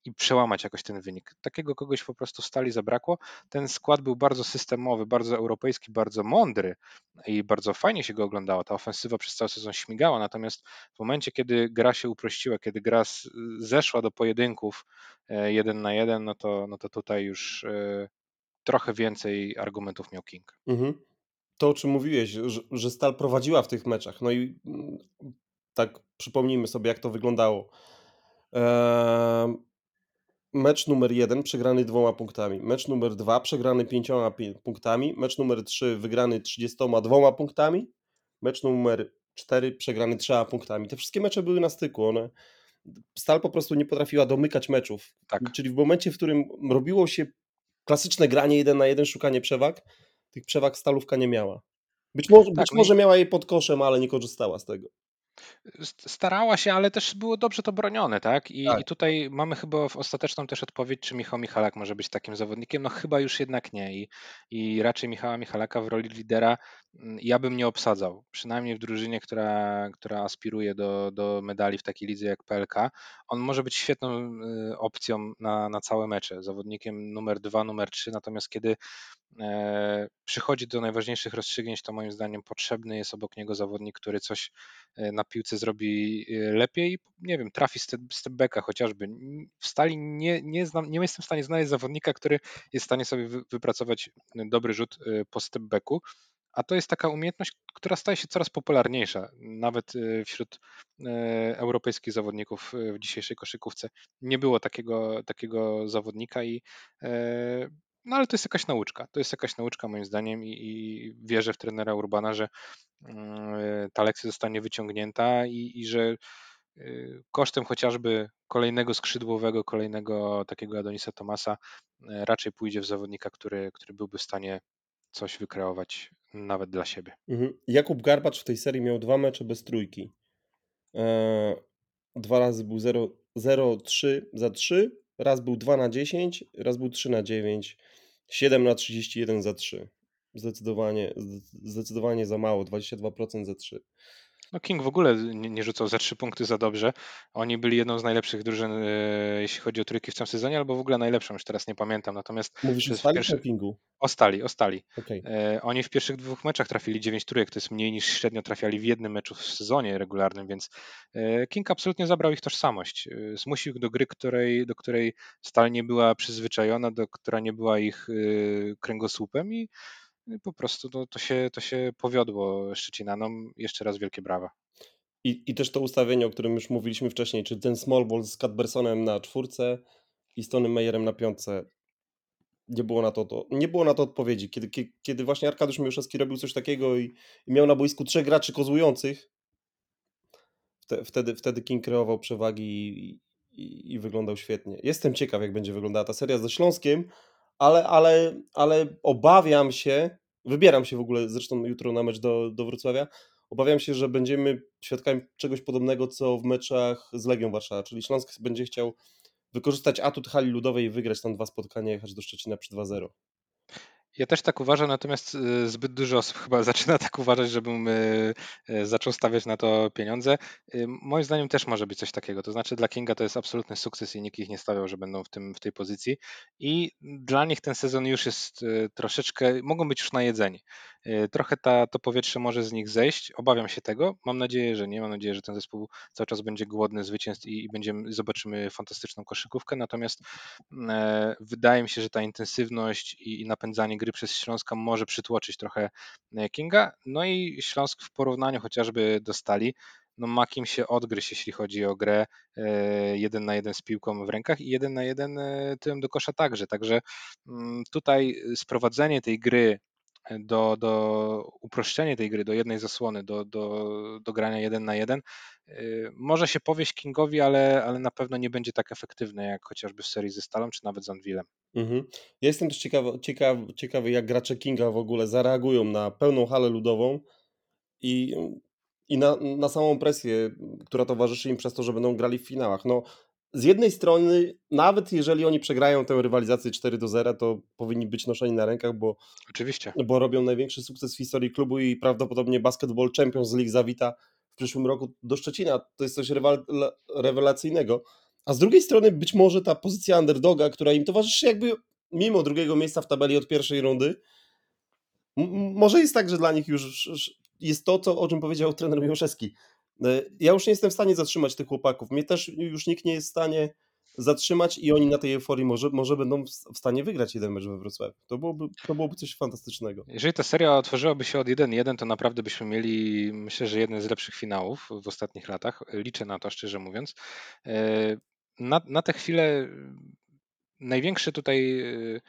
i przełamać jakoś ten wynik. Takiego kogoś po prostu stali zabrakło. Ten skład był bardzo systemowy, bardzo europejski, bardzo mądry i bardzo fajnie się go oglądało. Ta ofensywa przez cały sezon śmigała, natomiast w momencie, kiedy gra się uprościła, kiedy gra zeszła do pojedynków e, jeden na jeden, no to, no to tutaj już e, trochę więcej argumentów miał King. Mhm. To, o czym mówiłeś, że, że Stal prowadziła w tych meczach. No i mm, tak przypomnijmy sobie, jak to wyglądało. Eee, mecz numer jeden przegrany dwoma punktami. Mecz numer dwa przegrany pięcioma punktami. Mecz numer trzy wygrany trzydziestoma dwoma punktami. Mecz numer cztery przegrany trzema punktami. Te wszystkie mecze były na styku. One, Stal po prostu nie potrafiła domykać meczów. Tak. Czyli w momencie, w którym robiło się klasyczne granie jeden na jeden, szukanie przewag, tych przewag stalówka nie miała. Być może, tak, być no może miała je pod koszem, ale nie korzystała z tego starała się, ale też było dobrze to bronione, tak? I, tak. I tutaj mamy chyba w ostateczną też odpowiedź, czy Michał Michalak może być takim zawodnikiem. No chyba już jednak nie. I, i raczej Michała Michalaka w roli lidera mm, ja bym nie obsadzał. Przynajmniej w drużynie, która, która aspiruje do, do medali w takiej lidze jak PLK. On może być świetną y, opcją na, na całe mecze. Zawodnikiem numer dwa, numer trzy. Natomiast kiedy przychodzi do najważniejszych rozstrzygnięć, to moim zdaniem potrzebny jest obok niego zawodnik, który coś e, na piłce zrobi e, lepiej, nie wiem, trafi stepbacka chociażby. W stali nie, nie, znam, nie jestem w stanie znaleźć zawodnika, który jest w stanie sobie wypracować dobry rzut po stepbacku, a to jest taka umiejętność, która staje się coraz popularniejsza, nawet wśród europejskich zawodników w dzisiejszej koszykówce. Nie było takiego, takiego zawodnika i no ale to jest jakaś nauczka. To jest jakaś nauczka moim zdaniem i, i wierzę w trenera Urbana, że mm, ta lekcja zostanie wyciągnięta i, i że y, kosztem chociażby kolejnego skrzydłowego, kolejnego takiego Adonisa Tomasa y, raczej pójdzie w zawodnika, który, który byłby w stanie coś wykreować nawet dla siebie. Mhm. Jakub Garbacz w tej serii miał dwa mecze bez trójki. Eee, dwa razy był 0-3 za 3, raz był 2 na 10, raz był 3 na 9. 7 na 31 za 3. Zdecydowanie, zdecydowanie za mało, 22% za 3. No King w ogóle nie, nie rzucał za 3 punkty za dobrze. Oni byli jedną z najlepszych drużyn, e, jeśli chodzi o trójki w tym sezonie, albo w ogóle najlepszą, już teraz nie pamiętam. Natomiast Mówisz o stali pierwszy... Kingu? O stali, o stali. Okay. E, oni w pierwszych dwóch meczach trafili 9 trójek, to jest mniej niż średnio trafiali w jednym meczu w sezonie regularnym, więc e, King absolutnie zabrał ich tożsamość. Zmusił ich do gry, której, do której stal nie była przyzwyczajona, do która nie była ich kręgosłupem i po prostu to, to, się, to się powiodło Szczecinanom. Jeszcze raz wielkie brawa. I, I też to ustawienie, o którym już mówiliśmy wcześniej, czy ten small ball z Cadbersonem na czwórce i Stonem Meyerem na piątce. Nie było na to, to, nie było na to odpowiedzi. Kiedy, kiedy, kiedy właśnie Arkadiusz Miłoszewski robił coś takiego i, i miał na boisku trzech graczy kozłujących, wtedy, wtedy King kreował przewagi i, i, i wyglądał świetnie. Jestem ciekaw, jak będzie wyglądała ta seria ze Śląskiem, ale, ale, ale obawiam się, wybieram się w ogóle zresztą jutro na mecz do, do Wrocławia, obawiam się, że będziemy świadkami czegoś podobnego, co w meczach z Legią Warszawa, czyli Śląsk będzie chciał wykorzystać atut hali ludowej i wygrać tam dwa spotkania, jechać do Szczecina przy 2-0. Ja też tak uważam, natomiast y, zbyt dużo osób chyba zaczyna tak uważać, żebym y, y, zaczął stawiać na to pieniądze. Moim zdaniem też może być coś takiego. To znaczy dla Kinga to jest absolutny sukces i nikt ich nie stawiał, że będą w, tym, w tej pozycji. I dla nich ten sezon już jest troszeczkę, mogą być już najedzeni. Trochę ta, to powietrze może z nich zejść. Obawiam się tego. Mam nadzieję, że nie. Mam nadzieję, że ten zespół cały czas będzie głodny zwycięstw i, i będziemy, zobaczymy fantastyczną koszykówkę. Natomiast e, wydaje mi się, że ta intensywność i, i napędzanie gry przez Śląska może przytłoczyć trochę e, Kinga. No i Śląsk w porównaniu chociażby do Stali, no ma kim się odgryźć, jeśli chodzi o grę e, jeden na jeden z piłką w rękach i jeden na jeden e, tyłem do kosza także. Także mm, tutaj sprowadzenie tej gry do, do uproszczenia tej gry do jednej zasłony, do, do, do grania jeden na jeden, może się powieść Kingowi, ale, ale na pewno nie będzie tak efektywne jak chociażby w serii ze Stalą, czy nawet z Anvilem. Mhm. Ja jestem też ciekawy, ciekawy, ciekawy, jak gracze Kinga w ogóle zareagują na pełną halę ludową i, i na, na samą presję, która towarzyszy im przez to, że będą grali w finałach. No, z jednej strony, nawet jeżeli oni przegrają tę rywalizację 4 do 0, to powinni być noszeni na rękach, bo, Oczywiście. bo robią największy sukces w historii klubu i prawdopodobnie Basketball Champions League zawita w przyszłym roku do Szczecina. To jest coś rewelacyjnego. A z drugiej strony być może ta pozycja underdoga, która im towarzyszy jakby mimo drugiego miejsca w tabeli od pierwszej rundy, może jest tak, że dla nich już jest to, co, o czym powiedział trener Miłoszewski. E, ja już nie jestem w stanie zatrzymać tych chłopaków. Mnie też już nikt nie jest w stanie zatrzymać i oni na tej euforii może, może będą w stanie wygrać jeden mecz we Wrocławiu. To byłoby, to byłoby coś fantastycznego. Jeżeli ta seria otworzyłaby się od 1-1, to naprawdę byśmy mieli, myślę, że jeden z lepszych finałów w ostatnich latach. Liczę na to, szczerze mówiąc. E, na, na tę chwilę największy tutaj e,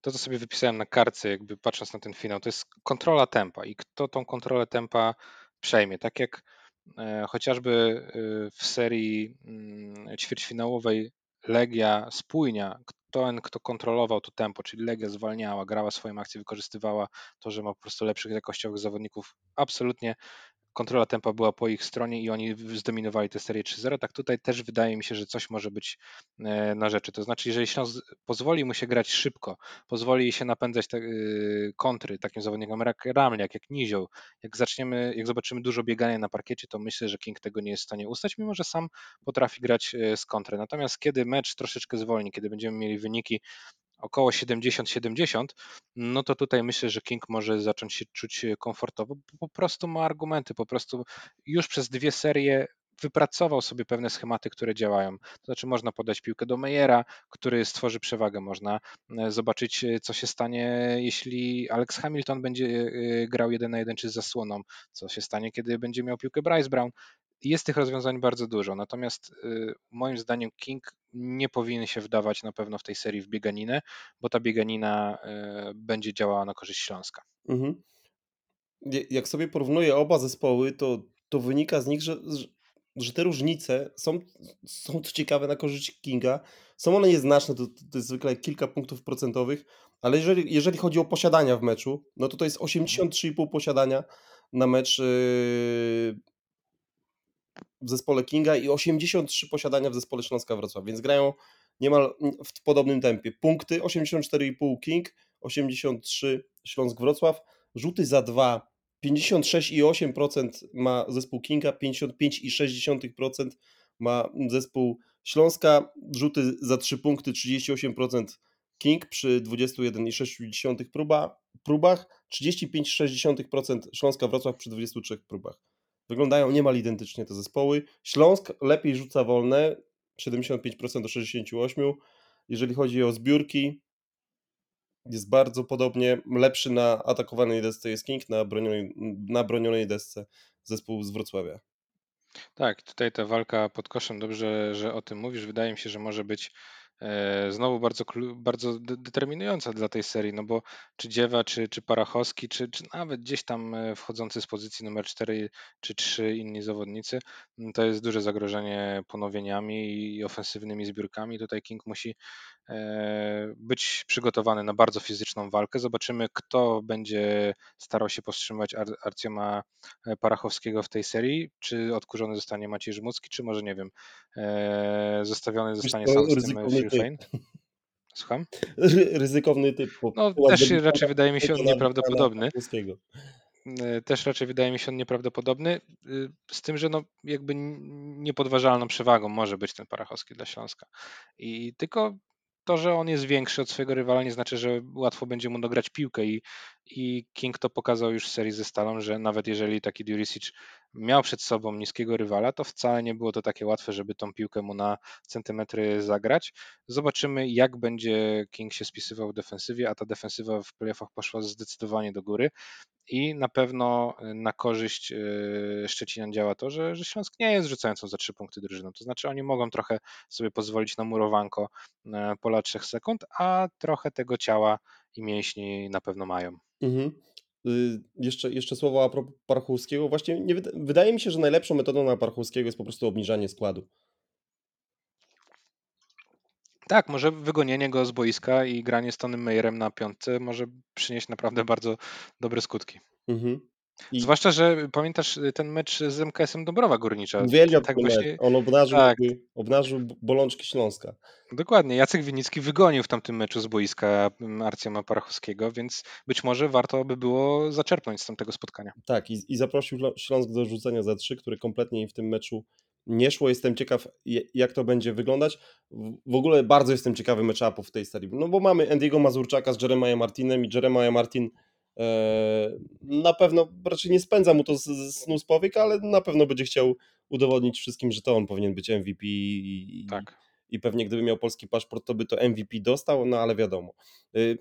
to, co sobie wypisałem na kartce, jakby patrząc na ten finał, to jest kontrola tempa i kto tą kontrolę tempa przejmie. Tak jak chociażby w serii mm, ćwierćfinałowej Legia spójnia, ten, kto kontrolował to tempo, czyli Legia zwalniała, grała swoją akcję, wykorzystywała to, że ma po prostu lepszych jakościowych zawodników, absolutnie kontrola tempa była po ich stronie i oni zdominowali tę serię 3-0, tak tutaj też wydaje mi się, że coś może być e, na rzeczy. To znaczy, jeżeli Śląsk pozwoli mu się grać szybko, pozwoli się napędzać te y, kontry takim zawodnikom jak Ramliak, jak Nizioł, jak zaczniemy, jak zobaczymy dużo biegania na parkiecie, to myślę, że King tego nie jest w stanie ustać, mimo że sam potrafi grać e, z kontry. Natomiast kiedy mecz troszeczkę zwolni, kiedy będziemy mieli wyniki około 70-70, no to tutaj myślę, że King może zacząć się czuć komfortowo, bo po prostu ma argumenty, po prostu już przez dwie serie wypracował sobie pewne schematy, które działają. To znaczy można podać piłkę do Meyera, który stworzy przewagę, można e, zobaczyć, e, co się stanie, jeśli Alex Hamilton będzie e, grał jeden na jeden czy z zasłoną, co się stanie, kiedy będzie miał piłkę Bryce Brown. Jest tych rozwiązań bardzo dużo, natomiast y, moim zdaniem King nie powinien się wdawać na pewno w tej serii w bieganinę, bo ta bieganina y, będzie działała na korzyść Śląska. Mhm. Jak sobie porównuję oba zespoły, to, to wynika z nich, że, że te różnice są, są ciekawe na korzyść Kinga. Są one nieznaczne, to, to jest zwykle kilka punktów procentowych, ale jeżeli, jeżeli chodzi o posiadania w meczu, no to to jest 83,5 posiadania na mecz yy, w zespole Kinga i 83 posiadania w zespole Śląska Wrocław, więc grają niemal w podobnym tempie. Punkty 84,5 King, 83 Śląsk Wrocław, rzuty za 2 56,8% ma zespół Kinga, 55,6% ma zespół Śląska, rzuty za 3 punkty 38% King przy 21,6 próba, próbach, 35,6% Śląska Wrocław przy 23 próbach. Wyglądają niemal identycznie te zespoły. Śląsk lepiej rzuca wolne, 75% do 68%. Jeżeli chodzi o zbiórki, jest bardzo podobnie. Lepszy na atakowanej desce jest King, na bronionej, na bronionej desce zespół z Wrocławia. Tak, tutaj ta walka pod koszem, dobrze, że o tym mówisz. Wydaje mi się, że może być znowu bardzo, bardzo determinująca dla tej serii, no bo czy Dziewa, czy, czy Parachowski, czy, czy nawet gdzieś tam e, wchodzący z pozycji numer 4 czy 3 inni zawodnicy, to jest duże zagrożenie ponowieniami i ofensywnymi zbiórkami. Tutaj King musi E, być przygotowany na bardzo fizyczną walkę. Zobaczymy, kto będzie starał się powstrzymywać Ar Arcioma e, Parachowskiego w tej serii. Czy odkurzony zostanie Maciej Żmucki, czy może, nie wiem, e, zostawiony zostanie sam z tym Fane? Słucham? Ryzykowny typ. No, też raczej wydaje mi się on nieprawdopodobny. Też raczej wydaje mi się on nieprawdopodobny, z tym, że no jakby niepodważalną przewagą może być ten Parachowski dla Śląska. I tylko to, że on jest większy od swojego rywala, nie znaczy, że łatwo będzie mu dograć piłkę i, i King to pokazał już w serii ze Stalą, że nawet jeżeli taki Durisic miał przed sobą niskiego rywala, to wcale nie było to takie łatwe, żeby tą piłkę mu na centymetry zagrać. Zobaczymy, jak będzie King się spisywał w defensywie, a ta defensywa w playoffach poszła zdecydowanie do góry i na pewno y, na korzyść y, Szczecinian działa to, że, że Śląsk nie jest rzucającą za trzy punkty drużyną. To znaczy oni mogą trochę sobie pozwolić na murowanko e, pola trzech sekund, a trochę tego ciała i mięśni na pewno mają. Mhm. Y, jeszcze, jeszcze słowo a propos Parchulskiego. Właśnie nie, wydaje mi się, że najlepszą metodą na Parchulskiego jest po prostu obniżanie składu. Tak, może wygonienie go z boiska i granie z Tonym Meyerem na piątce może przynieść naprawdę bardzo dobre skutki. Mhm. I... Zwłaszcza, że pamiętasz y, ten mecz z MKS-em Dąbrowa Górnicza. Uwielbiam tak właśnie... On obnażył, tak. obnażył bolączki Śląska. Dokładnie. Jacek Winicki wygonił w tamtym meczu z boiska mm, Arcjama Parachowskiego, więc być może warto by było zaczerpnąć z tamtego spotkania. Tak, i, i zaprosił Śląsk do rzucenia za trzy, które kompletnie w tym meczu nie szło. Jestem ciekaw, jak to będzie wyglądać. W ogóle bardzo jestem ciekawy meczapów w tej serii, no bo mamy Andiego Mazurczaka z Jeremiah Martinem i Jeremiah Martin na pewno, raczej nie spędza mu to z, snu z powiek, ale na pewno będzie chciał udowodnić wszystkim, że to on powinien być MVP i, tak. i pewnie gdyby miał polski paszport, to by to MVP dostał, no ale wiadomo. Y,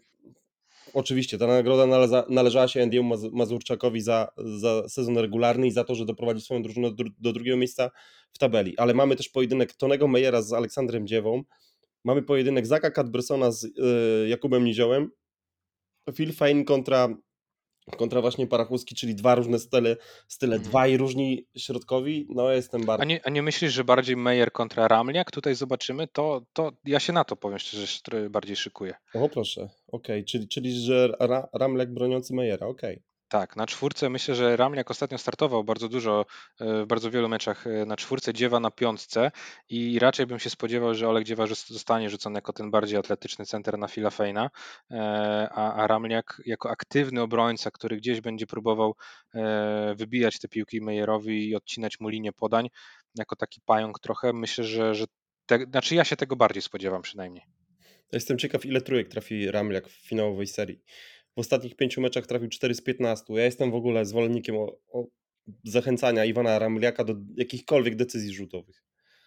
Oczywiście, ta nagroda należa, należała się Andiemu Mazurczakowi za, za sezon regularny i za to, że doprowadził swoją drużynę do, do drugiego miejsca w tabeli. Ale mamy też pojedynek Tonego Mejera z Aleksandrem Dziewą, mamy pojedynek Zaka Cadbersona z y, Jakubem Niziołem, Phil Fane kontra, kontra właśnie Parachuski, czyli dwa różne style, style mhm. dwaj różni środkowi, no jestem bardzo... A nie, a nie myślisz, że bardziej Meyer kontra Ramliak tutaj zobaczymy? To, to ja się na to powiem szczerze, bardziej szykuję. O proszę, okej, okay. czyli, czyli że Ra Ramliak broniący Meyera, okej. Okay. Tak, na czwórce myślę, że Ramliak ostatnio startował bardzo dużo, e, w bardzo wielu meczach e, na czwórce, Dziewa na piątce i raczej bym się spodziewał, że Olek Dziewa zostanie rzucony jako ten bardziej atletyczny center na Fila Fejna, e, a, a Ramliak jako aktywny obrońca, który gdzieś będzie próbował wybijać te piłki Mejerowi i odcinać mu linię podań, jako taki pająk trochę, myślę, że, że te, znaczy ja się tego bardziej spodziewam przynajmniej. Jestem ciekaw, ile trójek trafi Ramliak w finałowej serii w ostatnich pięciu meczach trafił 4 z 15. Ja jestem w ogóle zwolennikiem o, o zachęcania Iwana Ramliaka do jakichkolwiek decyzji rzutowych.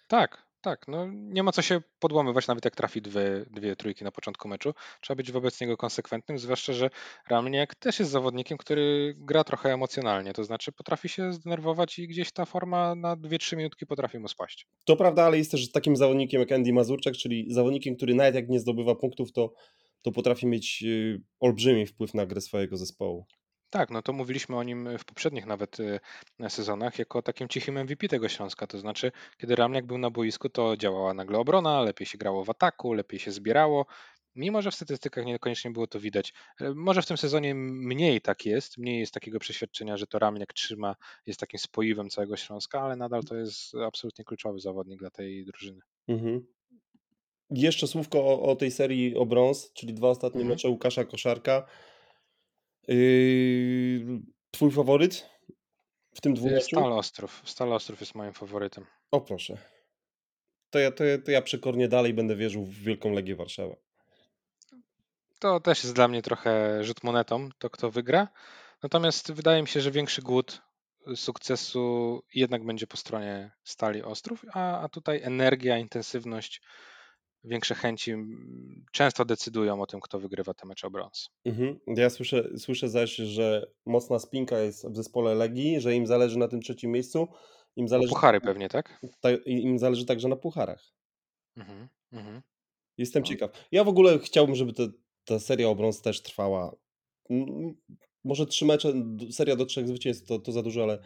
Tak, tak. No, nie ma co się podłamywać, nawet jak trafi dwie, dwie trójki na początku meczu. Trzeba być wobec niego konsekwentnym, zwłaszcza, że Ramliak też jest zawodnikiem, który gra trochę emocjonalnie, to znaczy potrafi się zdenerwować i gdzieś ta forma na 2-3 minutki potrafi mu spaść. To prawda, ale jest też takim zawodnikiem jak Andy Mazurczak, czyli zawodnikiem, który nawet jak nie zdobywa punktów, to to potrafi mieć y, olbrzymi wpływ na grę swojego zespołu. Tak, no to mówiliśmy o nim w poprzednich nawet y, sezonach jako takim cichym MVP tego Śląska. To znaczy, kiedy Ramniak był na boisku, to działała nagle obrona, lepiej się grało w ataku, lepiej się zbierało. Mimo, że w statystykach niekoniecznie było to widać. Może w tym sezonie mniej tak jest, mniej jest takiego przeświadczenia, że to Ramniak trzyma, jest takim spoiwem całego Śląska, ale nadal to jest absolutnie kluczowy zawodnik dla tej drużyny. Mhm. Jeszcze słówko o, o tej serii o brąz, czyli dwa ostatnie mhm. mecze Łukasza Koszarka. Yy, twój faworyt w tym dwóch Stal Ostrów. Stal Ostrów jest moim faworytem. O proszę. To ja, to, ja, to ja przekornie dalej będę wierzył w Wielką Legię Warszawa. To też jest dla mnie trochę rzut monetą, to kto wygra. Natomiast wydaje mi się, że większy głód sukcesu jednak będzie po stronie Stali Ostrów, a, a tutaj energia, intensywność większe chęci często decydują o tym, kto wygrywa te mecze o brąz. Mhm. Ja słyszę, słyszę zaś, że mocna spinka jest w zespole Legii, że im zależy na tym trzecim miejscu. Im zależy, puchary pewnie, tak? Ta, Im zależy także na pucharach. Mhm. Mhm. Jestem No. ciekaw. Ja w ogóle chciałbym, żeby te ta seria o brąz też trwała. Może 3 mecze, seria do 3 zwycięstw to to za dużo, ale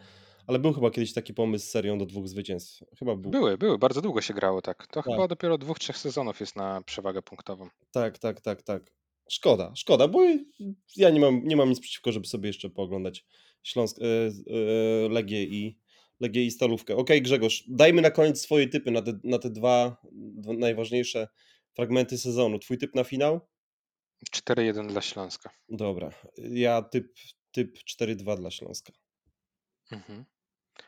ale był chyba kiedyś taki pomysł z serią do 2 zwycięstw. Chyba był. Były, były, bardzo długo się grało tak. To Tak. chyba dopiero od 2-3 sezonów jest na przewagę punktową. Tak, tak, tak, tak. Szkoda, szkoda, bo ja nie mam nie mam nic przeciwko, żeby sobie jeszcze pooglądać Śląsk e, z e, Legię i Legię i Stalówkę. Okej, Grzegorz, dajmy na koniec swoje typy na te na te 2 2 najważniejsze fragmenty sezonu. Twój typ na finał? 4-1 dla Śląska. Dobra. Ja typ typ 4-2 dla Śląska. Mhm.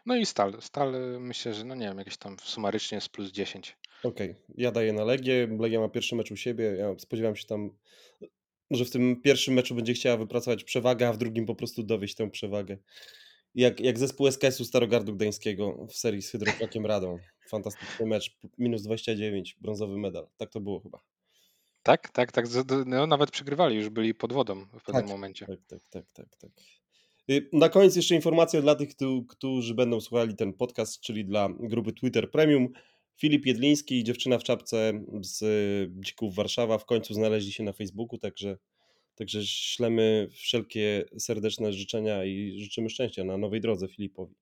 No i Stal. Stal, myślę, że no nie wiem, jakieś tam sumarycznie jest plus 10. Okej, ja daję na Legię. Legia ma pierwszy mecz u siebie. Ja spodziewam się tam, że w tym pierwszym meczu będzie chciała wypracować przewagę, a w drugim po prostu dowieść tę przewagę. Jak jak zespół SKS-u Starogardu Gdańskiego w serii z Hydroklakiem Radą. Fantastyczny mecz, minus 29, brązowy medal. Tak to było chyba. Tak, tak, tak. no nawet przegrywali, już byli pod wodą w pewnym Tak, momencie. tak, tak, tak, tak, tak. Y, na koniec jeszcze informacja dla tych, któ którzy będą słuchali ten podcast, czyli dla grupy Twitter Premium. Filip Jedliński i dziewczyna w czapce z Dzików Warszawa w końcu znaleźli się na Facebooku, także także ślemy wszelkie serdeczne życzenia i życzymy szczęścia na nowej drodze Filipowi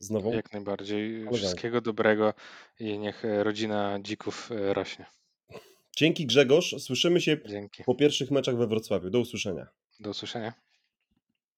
z nową Jak najbardziej. Wszystkiego dobrego i niech, rodzina Dzików, rośnie. Dzięki Grzegorz, słyszymy się Dzięki. po pierwszych meczach we Wrocławiu. Do usłyszenia. Do usłyszenia.